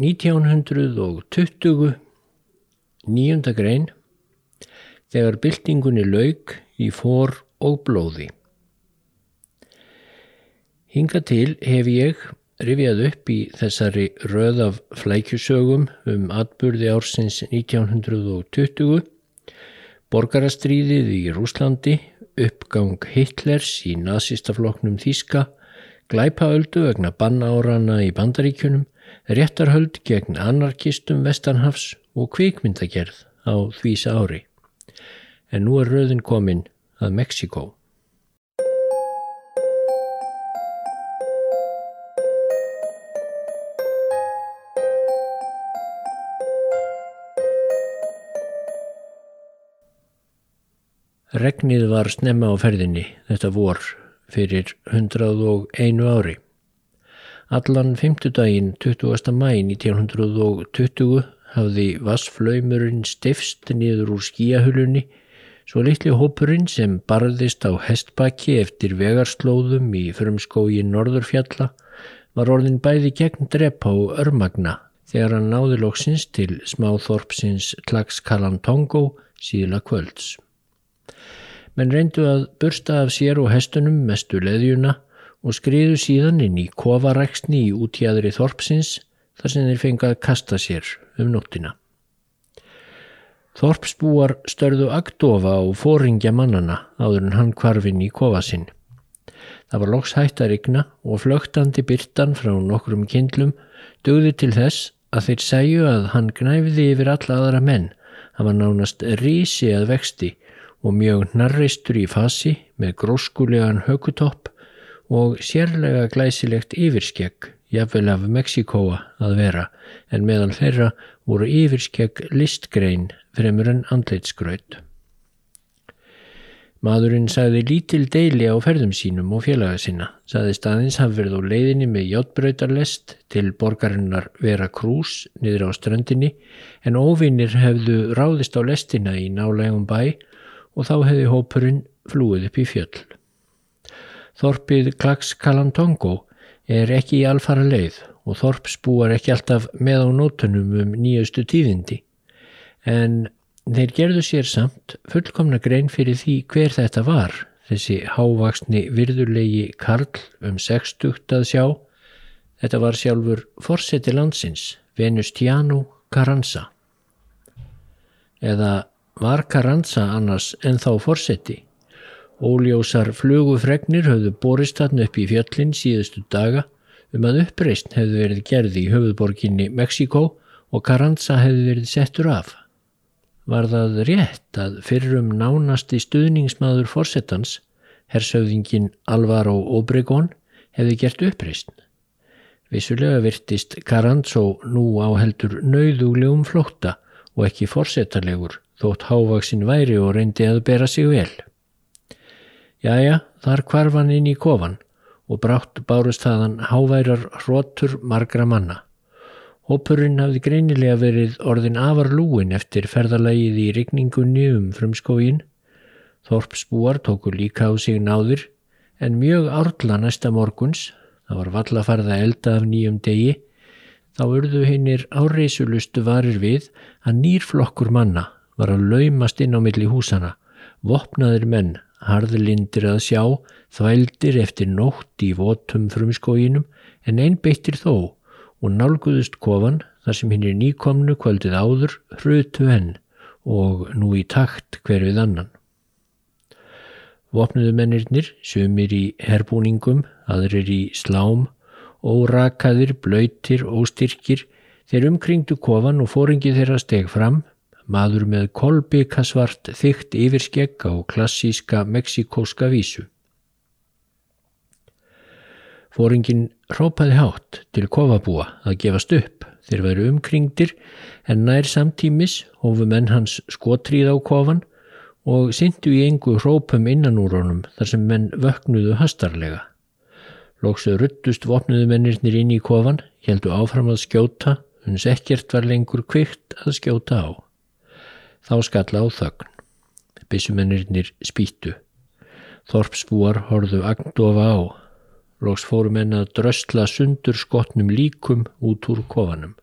1920 nýjunda grein þegar byltingunni lauk í fór og blóði. Hinga til hef ég rifjað upp í þessari röð af flækjusögum um atburði ársins 1920, borgarastríðið í Rúslandi, uppgang Hitlers í nazistafloknum Þíska, glæpaöldu vegna bannárana í bandaríkjunum, réttarhöld gegn anarkistum Vestanhafs og kvikmyndagerð á þvísa ári. En nú er röðin komin að Mexiko. Regnið var snemma á ferðinni þetta vor fyrir 101 ári. Allan fymtudaginn 20. mæ 1920 hafði vassflaumurinn stifst niður úr skíahulunni svo litli hópurinn sem barðist á hestbakki eftir vegarslóðum í frumskói Norðurfjalla var orðin bæði gegn drepp á örmagna þegar hann náði loksins til smáþorpsins Tlaxcalan Tongo síðla kvölds menn reyndu að bursta af sér og hestunum mestu leðjuna og skriðu síðan inn í kovaræksni í útjæðri þorpsins þar sem þeir fengið að kasta sér um nóttina. Þorpsbúar störðu agdofa og fóringja mannana áður en hann kvarfin í kofasinn. Það var loks hægt að rigna og flögtandi byrtan frá nokkrum kindlum dögði til þess að þeir segju að hann gnæfiði yfir alla aðra menn. Hann var nánast rísi að vexti og mjög narreistur í fasi með gróskulegan hökutopp og sérlega glæsilegt yfirskegg, jafnvel af Mexikóa að vera, en meðal þeirra voru yfirskegg listgrein fremur en andleitsgröð. Maðurinn sagði lítil deili á ferðum sínum og félaga sinna, sagði staðins haf verið á leiðinni með hjáttbröytarlest til borgarinnar Vera Cruz niður á strandinni en óvinnir hefðu ráðist á lestina í nálegum bæ og þá hefði hópurinn flúið upp í fjöll. Þorpið Klags Kalantongo er ekki í alfara leið og Þorpsbúar ekki alltaf með á nótunum um nýjustu tíðindi. En þeir gerðu sér samt fullkomna grein fyrir því hver þetta var þessi hávaksni virðulegi Karl um 60 að sjá. Þetta var sjálfur forseti landsins Venustiano Carranza. Eða Var Carranza annars en þá forseti? Óljósar flugufregnir höfðu borist hann upp í fjöllin síðustu daga um að uppreist hefðu verið gerði í höfuðborginni Mexiko og Carranza hefðu verið settur af. Var það rétt að fyrrum nánasti stuðningsmaður forsetans, hersauðingin Alvaro Obregón, hefði gert uppreist? Vissulega virtist Carranza nú á heldur nauðuglegum flótta og ekki forsetalegur þótt hávaksin væri og reyndi að bera sig vel. Jæja, þar kvarfan inn í kofan og brátt bárust þaðan háværar hrótur margra manna. Hópurinn hafði greinilega verið orðin afar lúin eftir ferðalagið í rigningunni um frumskógin. Þorpsbúar tóku líka á sig náður en mjög árla næsta morguns, það var vallafarða elda af nýjum degi, þá urðu hinnir áreisulustu varir við að nýrflokkur manna var að laumast inn á milli húsana, vopnaðir menn, harðlindir að sjá, þvældir eftir nótt í votum frumskóginum en einbeittir þó og nálguðust kofan þar sem hinn er nýkomnu kvöldið áður hrutu henn og nú í takt hver við annan. Vopnuðu mennirnir, sömur í herbúningum, aðrir í slám, órakaðir, blöytir, óstyrkir, þeir umkringdu kofan og fóringi þeirra steg fram maður með kolbikasvart þygt yfirskegg á klassíska meksikóska vísu. Fóringin rópaði hátt til kofabúa að gefast upp þeir veru umkringdir en nær samtímis hófu menn hans skotrið á kofan og syndu í engu rópum innan úr honum þar sem menn vöknuðu hastarlega. Lóksu ruttust vopnuðu mennirnir inn í kofan, heldu áfram að skjóta, uns ekkert var lengur kvikt að skjóta á. Þá skalla á þögn. Bissumennirnir spýttu. Þorpsbúar horðu agdofa á. Lóks fórum enn að dröstla sundur skotnum líkum út úr kofanum.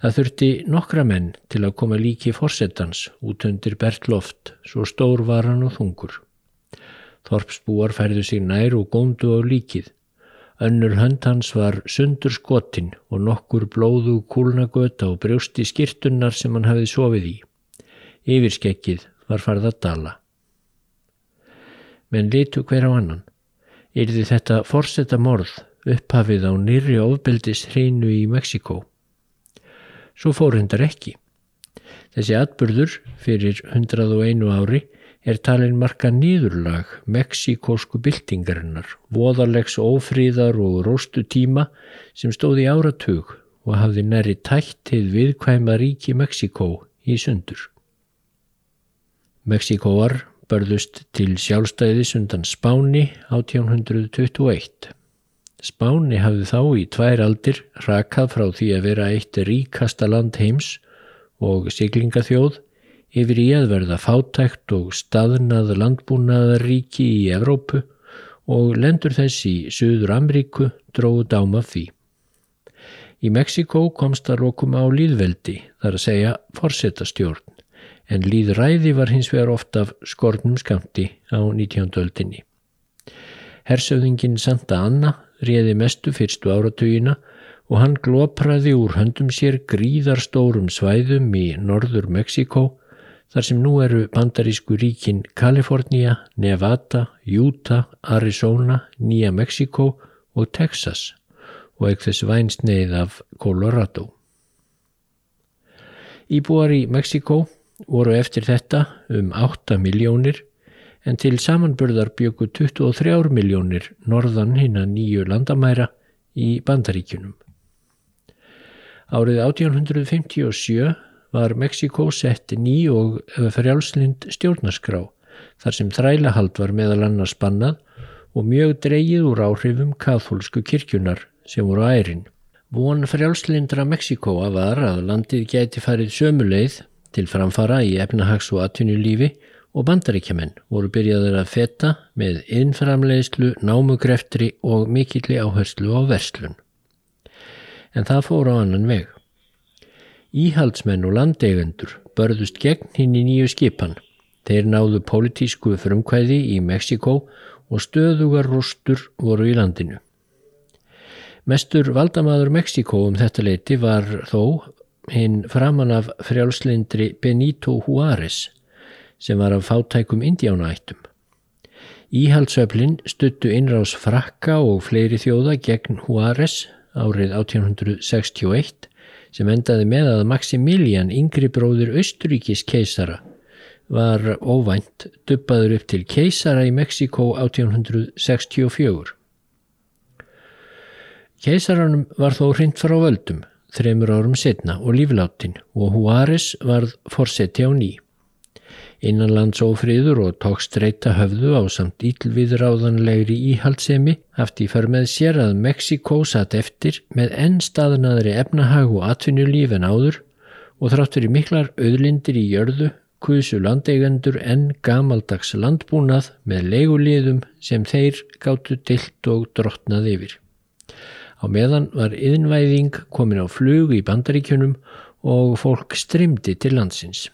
Það þurfti nokkra menn til að koma líki fórsetans út undir Bertloft, svo stór var hann og þungur. Þorpsbúar færðu sig nær og góndu á líkið. Önnur hönd hans var sundur skotin og nokkur blóðu kúlnagöta og brjósti skirtunnar sem hann hafið sofið í. Yfirskekkið var farð að dala. Menn litu hver á annan. Yrði þetta forsetta morð upphafið á nýri ofbeldis hreinu í Mexiko? Svo fór hundar ekki. Þessi atbyrður fyrir 101 ári er talin marka nýðurlag meksikósku byltingarinnar, voðarlegs ófríðar og róstu tíma sem stóði áratug og hafði næri tætt til viðkvæma ríki Meksikó í sundur. Meksikóar börðust til sjálfstæðis undan Spáni 1821. Spáni hafði þá í tvær aldir rakað frá því að vera eitt ríkasta land heims og siglingaþjóð yfir í að verða fátækt og staðnað landbúnaðaríki í Evrópu og lendur þess í Suður Amríku dróðu dáma því. Í Mexiko komst að rókum á líðveldi, þar að segja forsetastjórn, en líðræði var hins vegar oft af skornum skamti á 19. öldinni. Hersöðingin Santa Anna réði mestu fyrstu áratugina og hann glopraði úr höndum sér gríðarstórum svæðum í norður Mexiko þar sem nú eru bandarísku ríkin Kalifornia, Nevada, Utah, Arizona, Nýja Mexiko og Texas og ekki þess vænsneið af Colorado. Íbúar í Mexiko voru eftir þetta um 8 miljónir en til samanburðar byggu 23 miljónir norðan hinn að nýju landamæra í bandaríkunum. Árið 1857 var Mexiko sett ný og frjálslind stjórnarskrá þar sem þrælahald var meðal annars spannað og mjög dreyið úr áhrifum kathólsku kirkjunar sem voru ærin. Von frjálslindra Mexiko að var að landið gæti farið sömuleið til framfara í efnahags- og atvinnulífi og bandaríkjaman voru byrjaður að feta með innframleiðslu, námugreftri og mikilli áherslu á verslun. En það fór á annan veg. Íhaldsmenn og landeigendur börðust gegn hinn í nýju skipan. Þeir náðu pólitísku frumkvæði í Mexiko og stöðugar rústur voru í landinu. Mestur valdamaður Mexiko um þetta leiti var þó hinn framan af frjálslindri Benito Juárez sem var af fátækum indjánaættum. Íhaldsöflin stuttu innrás frakka og fleiri þjóða gegn Juárez árið 1861 sem endaði með að Maximilian yngri bróður Östuríkis keisara var óvænt duppaður upp til keisara í Mexiko 1864. Keisaranum var þó hrind frá völdum þreymur árum setna og lífláttinn og Juárez varð forseti á ný. Innanlandsófriður og tók streyta höfðu á samt ílviðráðanlegri íhaldsemi haft í för með sér að Mexiko satt eftir með enn staðnaðri efnahag og atvinnulíf en áður og þrátt fyrir miklar auðlindir í jörðu kusu landeigendur enn gamaldags landbúnað með leiguliðum sem þeir gáttu dilt og drottnað yfir. Á meðan var yðinvæðing komin á flug í bandaríkjunum og fólk strimdi til landsins.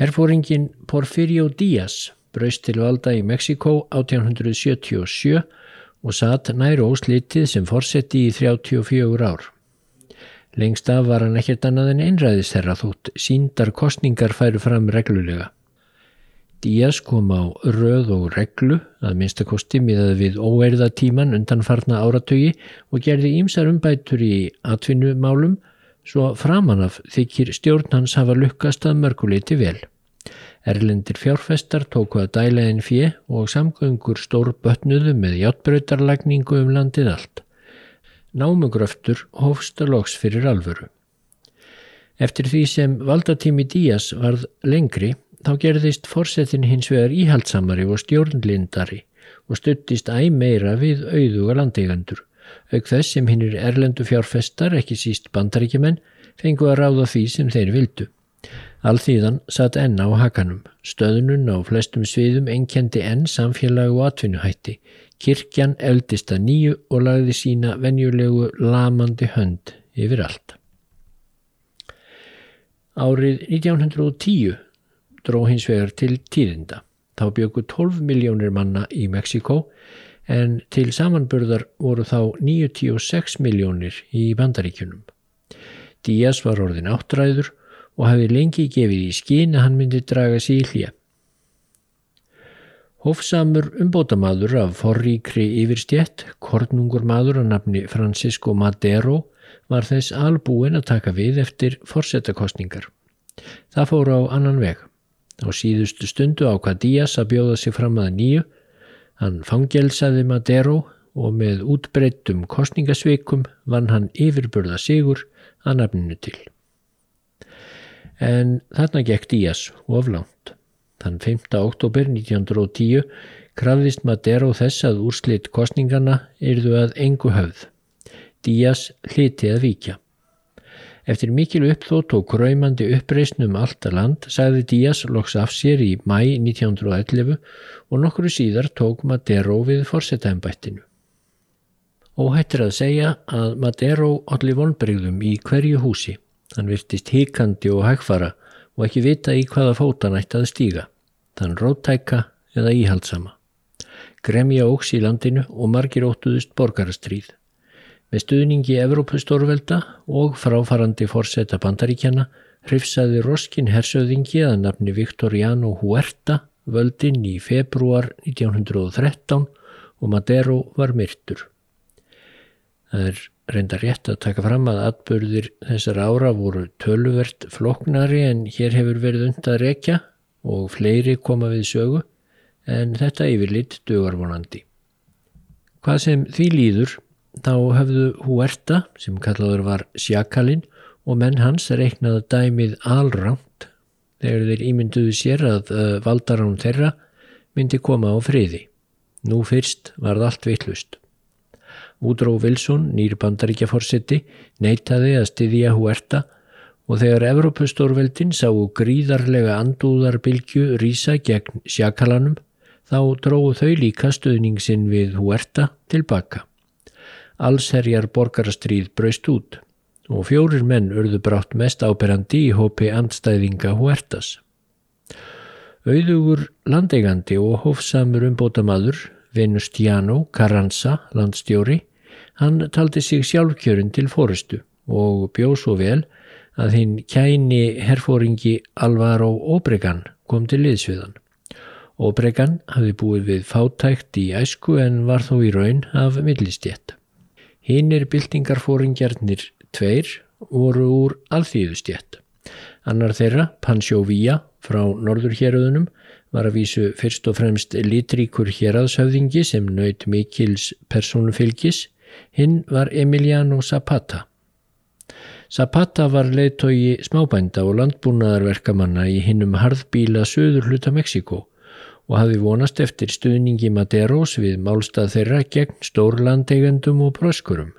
Herfóringin Porfirio Díaz braust til valda í Mexiko 1877 og satt nær óslitið sem fórseti í 34 ár. Lengst af var hann ekkert annað en einræðisherra þótt síndar kostningar færu fram reglulega. Díaz kom á röð og reglu að minnstakosti miðað við óerðatíman undan farna áratögi og gerði ímsar umbætur í atvinnumálum svo framanaf þykir stjórn hans hafa lukkast að mörguleiti vel. Erlendir fjárfestar tóku að dæla einn fjö og samgöngur stór bötnuðu með hjáttbröytarlagningu um landið allt. Námugröftur hófst að loks fyrir alvöru. Eftir því sem valdatími Díaz varð lengri þá gerðist fórsetin hins vegar íhaldsamari og stjórnlindari og stuttist æg meira við auðuga landeigandur auk þess sem hinn er erlendu fjárfestar, ekki síst bandaríkjumenn, fengu að ráða því sem þeir vildu. Alþýðan satt enn á hakanum. Stöðnun á flestum sviðum enkendi enn samfélag og atvinnuhætti. Kirkjan eldist að nýju og lagði sína venjulegu lamandi hönd yfir allt. Árið 1910 dró hins vegar til tíðinda. Þá bjöku 12 miljónir manna í Mexiko en til samanburðar voru þá 96 miljónir í bandaríkjunum. Díaz var orðin áttræður og hafi lengi gefið í skín að hann myndi draga sér í hlýja. Hofsamur umbótamaður af forríkri yfirstjett, kornungur maður að nafni Francisco Madero var þess albúin að taka við eftir forsetakostningar. Það fór á annan veg. Á síðustu stundu ákvað Díaz að bjóða sig fram að nýju. Hann fangelsaði Madero og með útbreyttum kostningasveikum vann hann yfirburða sigur að nafninu til. En þarna gekk Díaz oflánt. Þann 5. oktober 1910 krafðist Madero þess að úrslitt kostningana yrðu að engu höfð. Díaz hliti að víkja. Eftir mikil uppþótt og kræmandi uppreysnum allt að land sagði Díaz loks af sér í mæ 1911 og nokkru síðar tók Madero við forsetæmbættinu. Óhættir að segja að Madero allir vonbreyðum í hverju húsi. Hann virtist híkandi og hægfara og ekki vita í hvaða fótan ætti að stíga. Þann róttæka eða íhaldsama. Gremja óks í landinu og margir óttuðust borgarastríð. Með stuðningi Evrópustórvelda og fráfarandi fórseta bandaríkjana hrifsaði Roskin hersöðingi að nafni Victoriano Huerta völdin í februar 1913 og Madero var myrtur. Það er reynda rétt að taka fram að atbörðir þessar ára voru töluvert floknari en hér hefur verið und að rekja og fleiri koma við sögu en þetta yfirlitt dögarvonandi. Hvað sem því líður þá hefðu Huerta sem kallaður var Sjakalinn og menn hans reiknaði dæmið alrangt þegar þeir ímynduðu sér að uh, valdarán þeirra myndi koma á friði. Nú fyrst var það allt vittlust. Woodrow Wilson, nýri bandaríkjaforsetti, neytaði að styðja Huerta og þegar Evrópustórveldin sáu gríðarlega andúðarbilgju rýsa gegn Sjakalanum þá dróðu þau líka stöðningsin við Huerta tilbaka allsherjar borgarastríð braust út og fjórir menn urðu brátt mest áberandi í hópi andstæðinga Huertas. Auðugur landeigandi og hófsamur umbótamaður, Venustiano Carranza, landstjóri, hann taldi sig sjálfkjörun til fórustu og bjóð svo vel að hinn kæni herfóringi Alvaro Obregan kom til liðsviðan. Obregan hafi búið við fátækt í æsku en var þó í raun af millistjett. Hinnir byltingarfóringjarnir tveir voru úr alþýðustjett. Annar þeirra, Pansjó Vía frá norðurhjörðunum, var að vísu fyrst og fremst litríkur hérraðshöfðingi sem naut mikils persónufylgis, hinn var Emiliano Zapata. Zapata var leiðtogi smábænda og landbúnaðarverkamanna í hinnum harðbíla söður hluta Mexiko og hafi vonast eftir stuðningi Maderos við málstað þeirra gegn stórlandeigendum og bröskurum.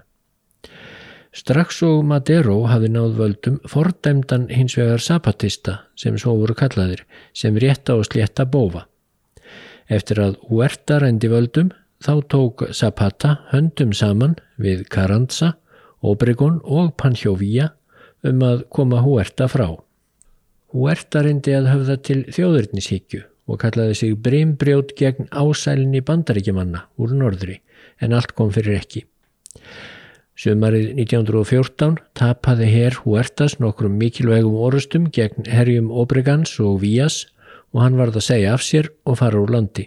Strax og Madero hafi náð völdum fordæmdan hins vegar zapatista sem svo voru kallaðir sem rétta og slétta bófa. Eftir að Huerta rendi völdum þá tók Zapata höndum saman við Carranza, Obregon og Panjovía um að koma Huerta frá. Huerta rendi að höfða til þjóðurnishyggju og kallaði sig brimbrjót gegn ásælinni bandaríkjumanna úr norðri en allt kom fyrir ekki. Sumarið 1914 tapaði herr Huertas nokkrum mikilvægum orustum gegn herjum Obregans og Vías og hann varð að segja af sér og fara úr landi.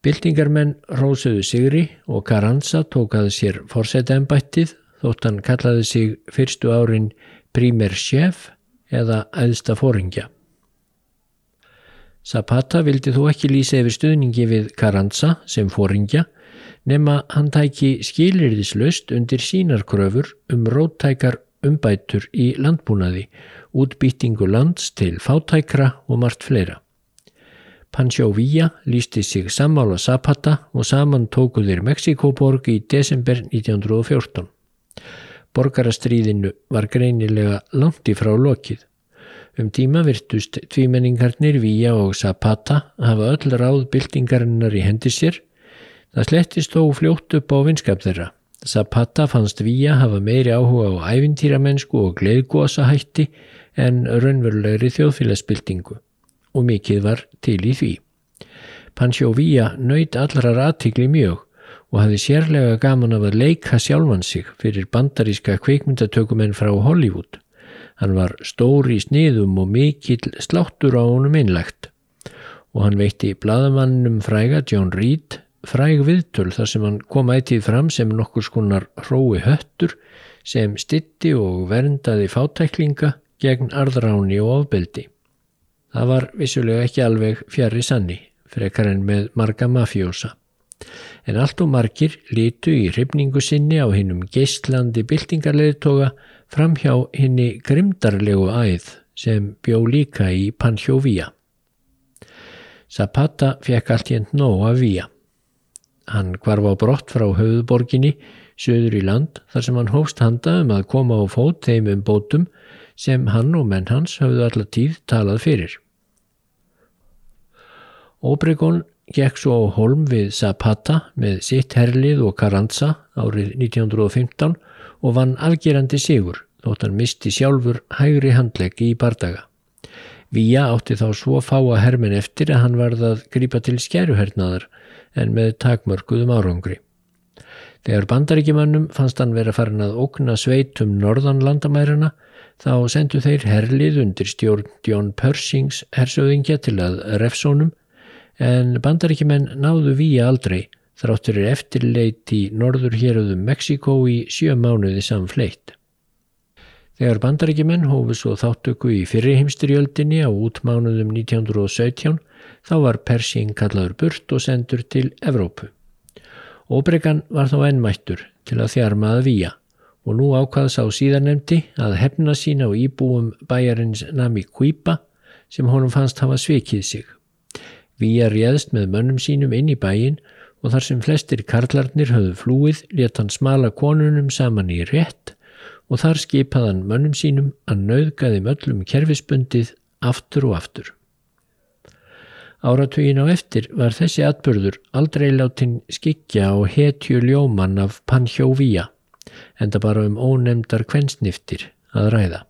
Bildingarmenn rósuðu sigri og Carranza tókaði sér forseta ennbættið þótt hann kallaði sig fyrstu árin primer chef eða æðsta fóringja. Zapata vildi þó ekki lýsa yfir stuðningi við Carranza sem fóringja nema hann tæki skilirðislaust undir sínarkröfur um róttækar umbætur í landbúnaði, útbyttingu lands til fátækra og margt fleira. Pancho Villa lísti sig sammála Zapata og saman tókuðir Mexikoborg í desember 1914. Borgarastríðinu var greinilega langt í frá lokið. Um tíma virtust tvímenningarnir Vía og Zapata hafa öll ráð byltingarinnar í hendi sér. Það slettist þó fljótt upp á vinskap þeirra. Zapata fannst Vía hafa meiri áhuga á æfintýramennsku og gleiðgósahætti en raunverulegri þjóðfélagsbyltingu og mikið var til í því. Pancho Villa nöyt allra ratikli mjög og hafði sérlega gaman af að leika sjálfan sig fyrir bandaríska kveikmyndatökumenn frá Hollywood. Hann var stóri í sniðum og mikill sláttur á honum einlegt og hann veitti bladamannum fræga John Reed fræg viðtöl þar sem hann kom ætið fram sem nokkur skonar hrói höttur sem stitti og verndaði fátæklinga gegn arðráni og ofbeldi. Það var vissulega ekki alveg fjari sanni, frekar en með marga mafjósa en allt og margir litu í hrifningu sinni á hinnum geistlandi byltingarleðtoga fram hjá hinni grimdarlegu æð sem bjó líka í Panhjóvíja. Zapata fekk allt jænt nóg af Víja. Hann kvarf á brott frá höfuborginni söður í land þar sem hann hófst handa um að koma á fót þeim um bótum sem hann og menn hans hafðu alla tíð talað fyrir. Obregon gekk svo á holm við Zapata með sitt herlið og Carranza árið 1915 og vann afgerandi sigur þótt hann misti sjálfur hægri handleggi í bardaga. Vía átti þá svo fá að hermin eftir að hann varð að grípa til skæruhernaðar en með takmörkuðum árangri. Þegar bandaríkjumannum fannst hann vera farin að ókna sveitum norðan landamærarna þá sendu þeir herlið undir stjórn John Persings hersöðingja til að refsónum en bandaríkjumenn náðu víja aldrei þráttur er eftirleit í norður héröðum Mexiko í sjö mánuði samfleitt. Þegar bandaríkjumenn hófu svo þáttöku í fyrriheimstyrjöldinni á útmánuðum 1917 þá var Persing kallaður burt og sendur til Evrópu. Óbregan var þá ennmættur til að þjarma að víja og nú ákvaðs á síðanemdi að hefna sína á íbúum bæjarins Nami Kvípa sem honum fannst hafa svikið sig. Víja réðst með mönnum sínum inn í bæin og þar sem flestir karlarnir höfðu flúið let hann smala konunum saman í rétt og þar skipaðan mönnum sínum að nauðgaði möllum kerfisbundið aftur og aftur. Áratugin á eftir var þessi atbörður aldrei látin skikja og hetju ljóman af Panhjóvíja, enda bara um ónemdar kvensniftir að ræða.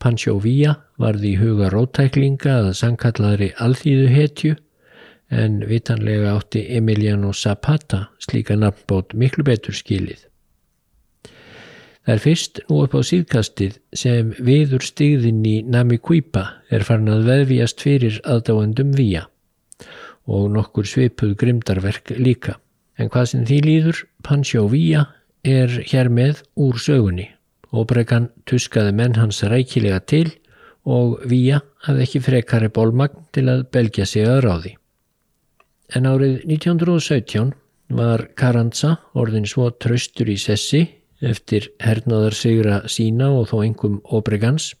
Panhjóvíja varði í huga rótæklinga að sangkallaðri alþýðu hetju en vitanlega átti Emiliano Zapata slíka nafnbót miklu betur skilið. Það er fyrst nú upp á síðkastið sem viður stigðin í Nami Kuipa er farin að veðvíjast fyrir aðdáendum víja og nokkur svipuð grimdarverk líka. En hvað sem því líður, Pancho Víja er hér með úr sögunni. Óbregan tuskaði menn hans rækilega til og Víja hafði ekki frekari bólmagn til að belgja sig að ráði. En árið 1917 var Carranza orðin svo tröstur í sessi eftir hernaðarsigra sína og þó engum Obregans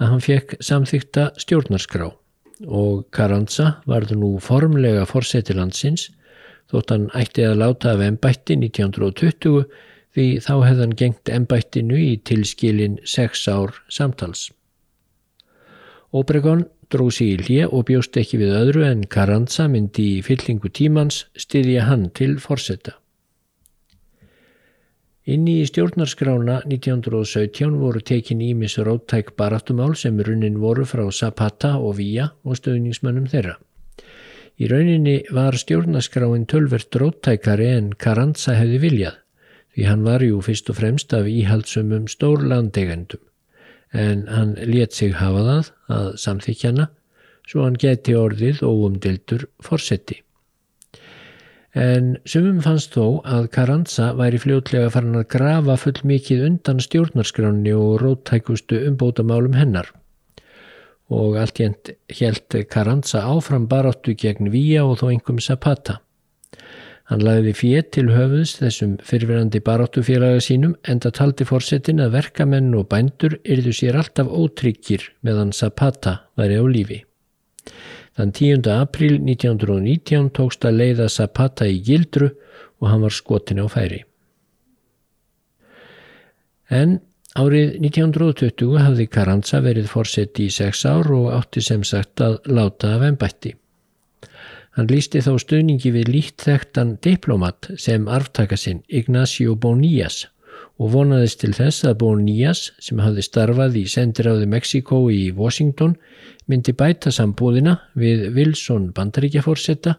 að hann fekk samþykta stjórnarskrá og Carranza varð nú formlega fórseti landsins þótt hann ætti að láta af ennbætti 1920 því þá hefðan gengt ennbættinu í tilskilin sex ár samtals. Obregon dró sig í hlje og bjóst ekki við öðru en Carranza myndi í fyllingu tímans styðja hann til forsetta. Inni í stjórnarskrána 1917 voru tekin ímis róttæk barattumál sem runnin voru frá Zapata og Villa og stöðningsmönnum þeirra. Í rauninni var stjórnarskráin tölvert róttækari en Carranza hefði viljað því hann var jú fyrst og fremst af íhaldsumum stór landegendum en hann let sig hafa það að samþykjana svo hann geti orðið óumdildur forsetti. En sumum fannst þó að Carranza væri fljótlega farin að grafa full mikið undan stjórnarskráni og róttækustu umbótamálum hennar. Og allt jænt helt Carranza áfram baráttu gegn Vía og þó engum Zapata. Hann lagði fétt til höfuðs þessum fyrirverandi baráttufélaga sínum en það taldi fórsetin að verkamenn og bændur yrðu sér alltaf ótryggir meðan Zapata væri á lífi. Þann 10. april 1919 tókst að leiða Zapata í gildru og hann var skotin á færi. En árið 1920 hafði Carranza verið fórseti í sex ár og átti sem sagt að láta af ennbætti. Hann lísti þá stuðningi við lítt þekktan diplomat sem arftaka sinn Ignacio Bonías og vonaðist til þess að Bonías sem hafði starfað í sendiráði Mexiko í Washington myndi bæta sambúðina við Wilson bandaríkjaforsetta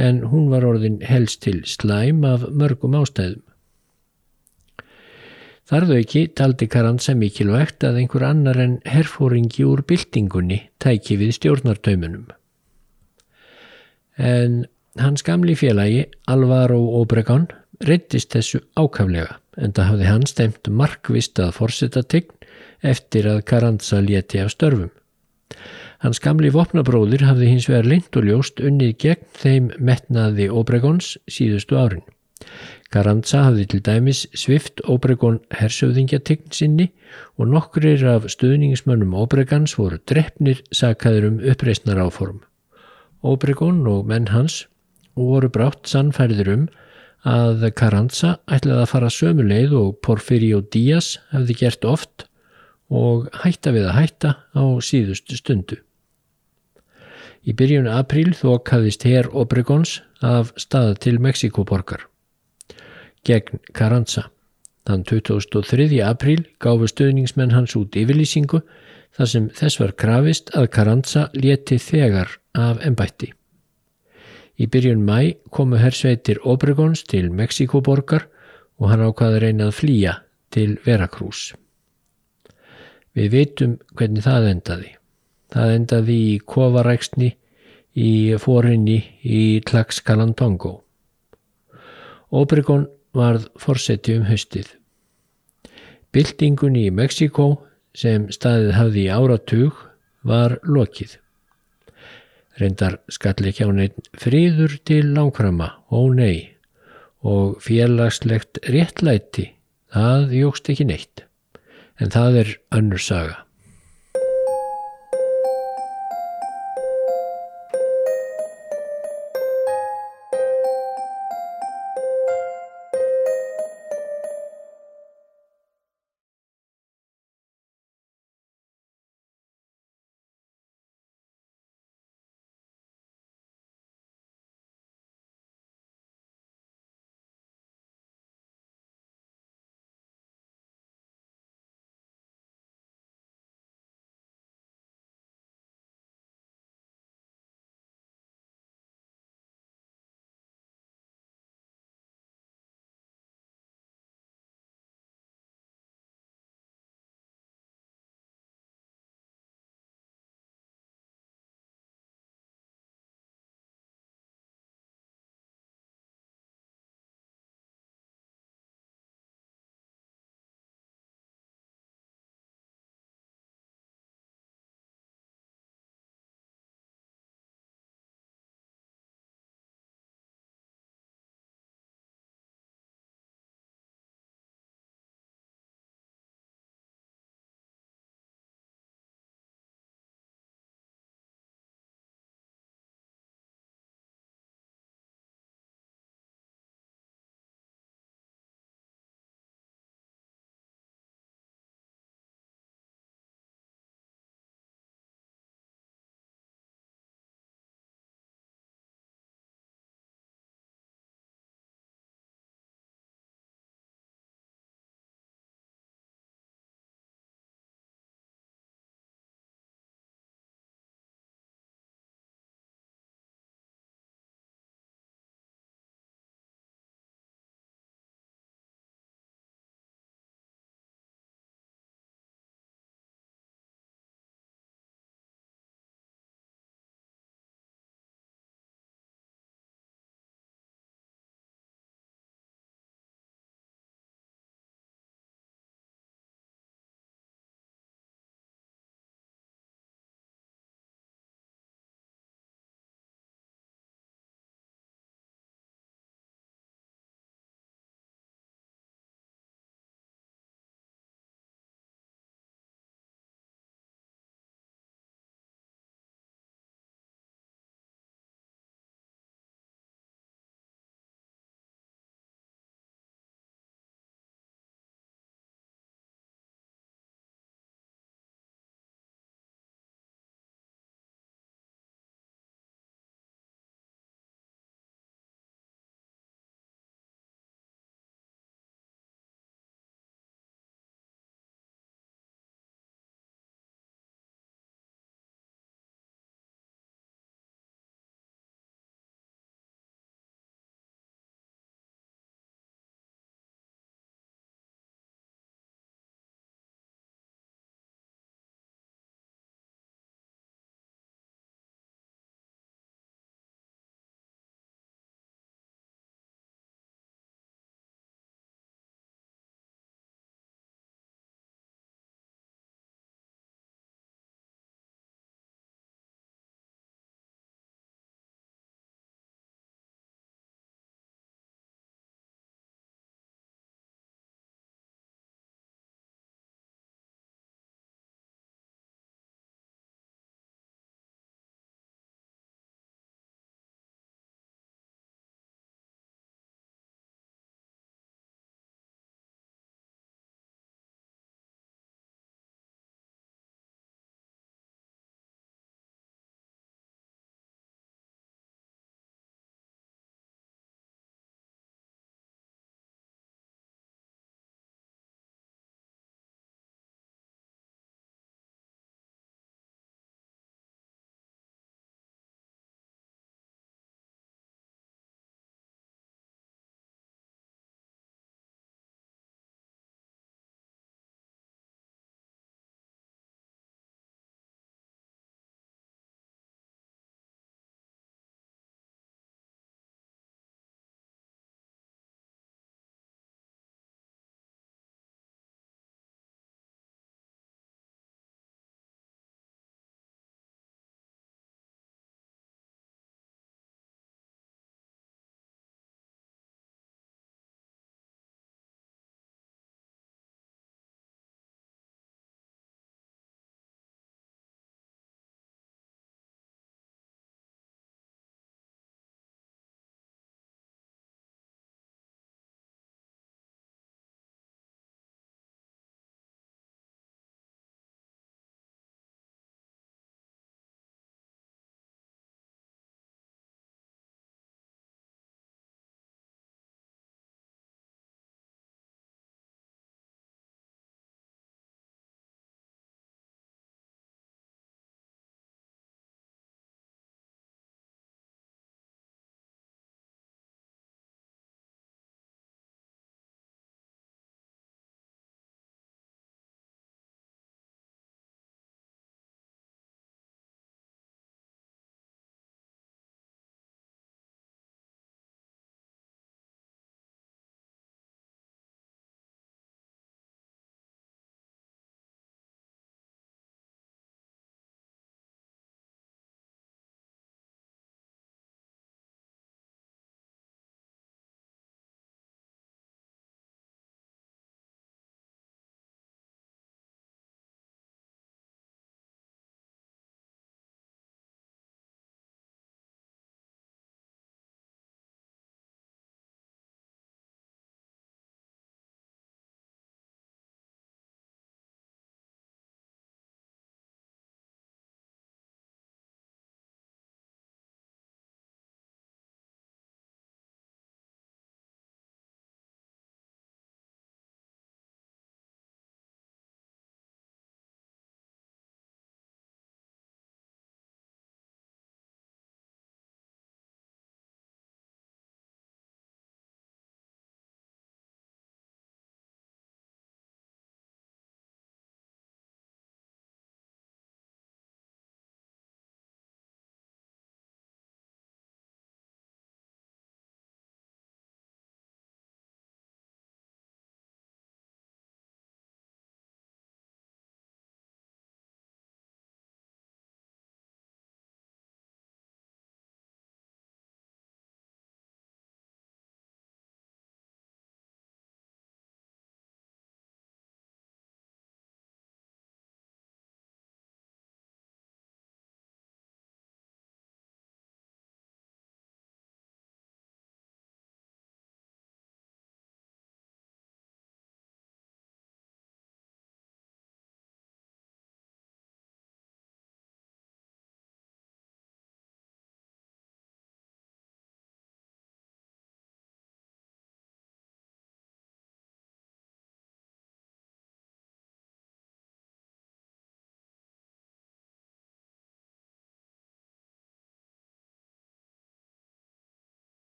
en hún var orðin helst til slæm af mörgum ástæðum. Þarðu ekki taldi Karansa mikilvægt að einhver annar en herfóringi úr byltingunni tæki við stjórnartaumunum. En hans gamli félagi Alvaro Obregon reyttist þessu ákaflega en það hafði hann stemt markvist að forsetta tegn eftir að Karansa léti af störfum. Hans gamli vopnabróðir hafði hins vegar lengt og ljóst unnið gegn þeim metnaði Obregons síðustu árin. Carranza hafði til dæmis svift Obregon hersöðingjategn sinni og nokkrir af stuðningsmönnum Obregons voru drefnir sakaður um uppreysnar áform. Obregon og menn hans voru brátt sannfærður um að Carranza ætlaði að fara sömuleið og Porfirio Díaz hafði gert oft og hætta við að hætta á síðustu stundu. Í byrjun apríl þókaðist herr Obregons af staða til Mexikoborgar gegn Carranza. Þann 2003. apríl gáfu stöðningsmenn hans út yfirlýsingu þar sem þess var krafist að Carranza leti þegar af ennbætti. Í byrjun mæ komu hersveitir Obregons til Mexikoborgar og hann ákvaði reyna að flýja til Veracruz. Við veitum hvernig það endaði. Það endaði í kovaræksni í fórinni í Tlaxcalantongo. Obregon varð forseti um höstið. Bildingunni í Mexiko sem staðið hafði í áratug var lokið. Reyndar skall ekki á neitt fríður til langframa, ó nei, og félagslegt réttlæti, það jógst ekki neitt, en það er önnur saga.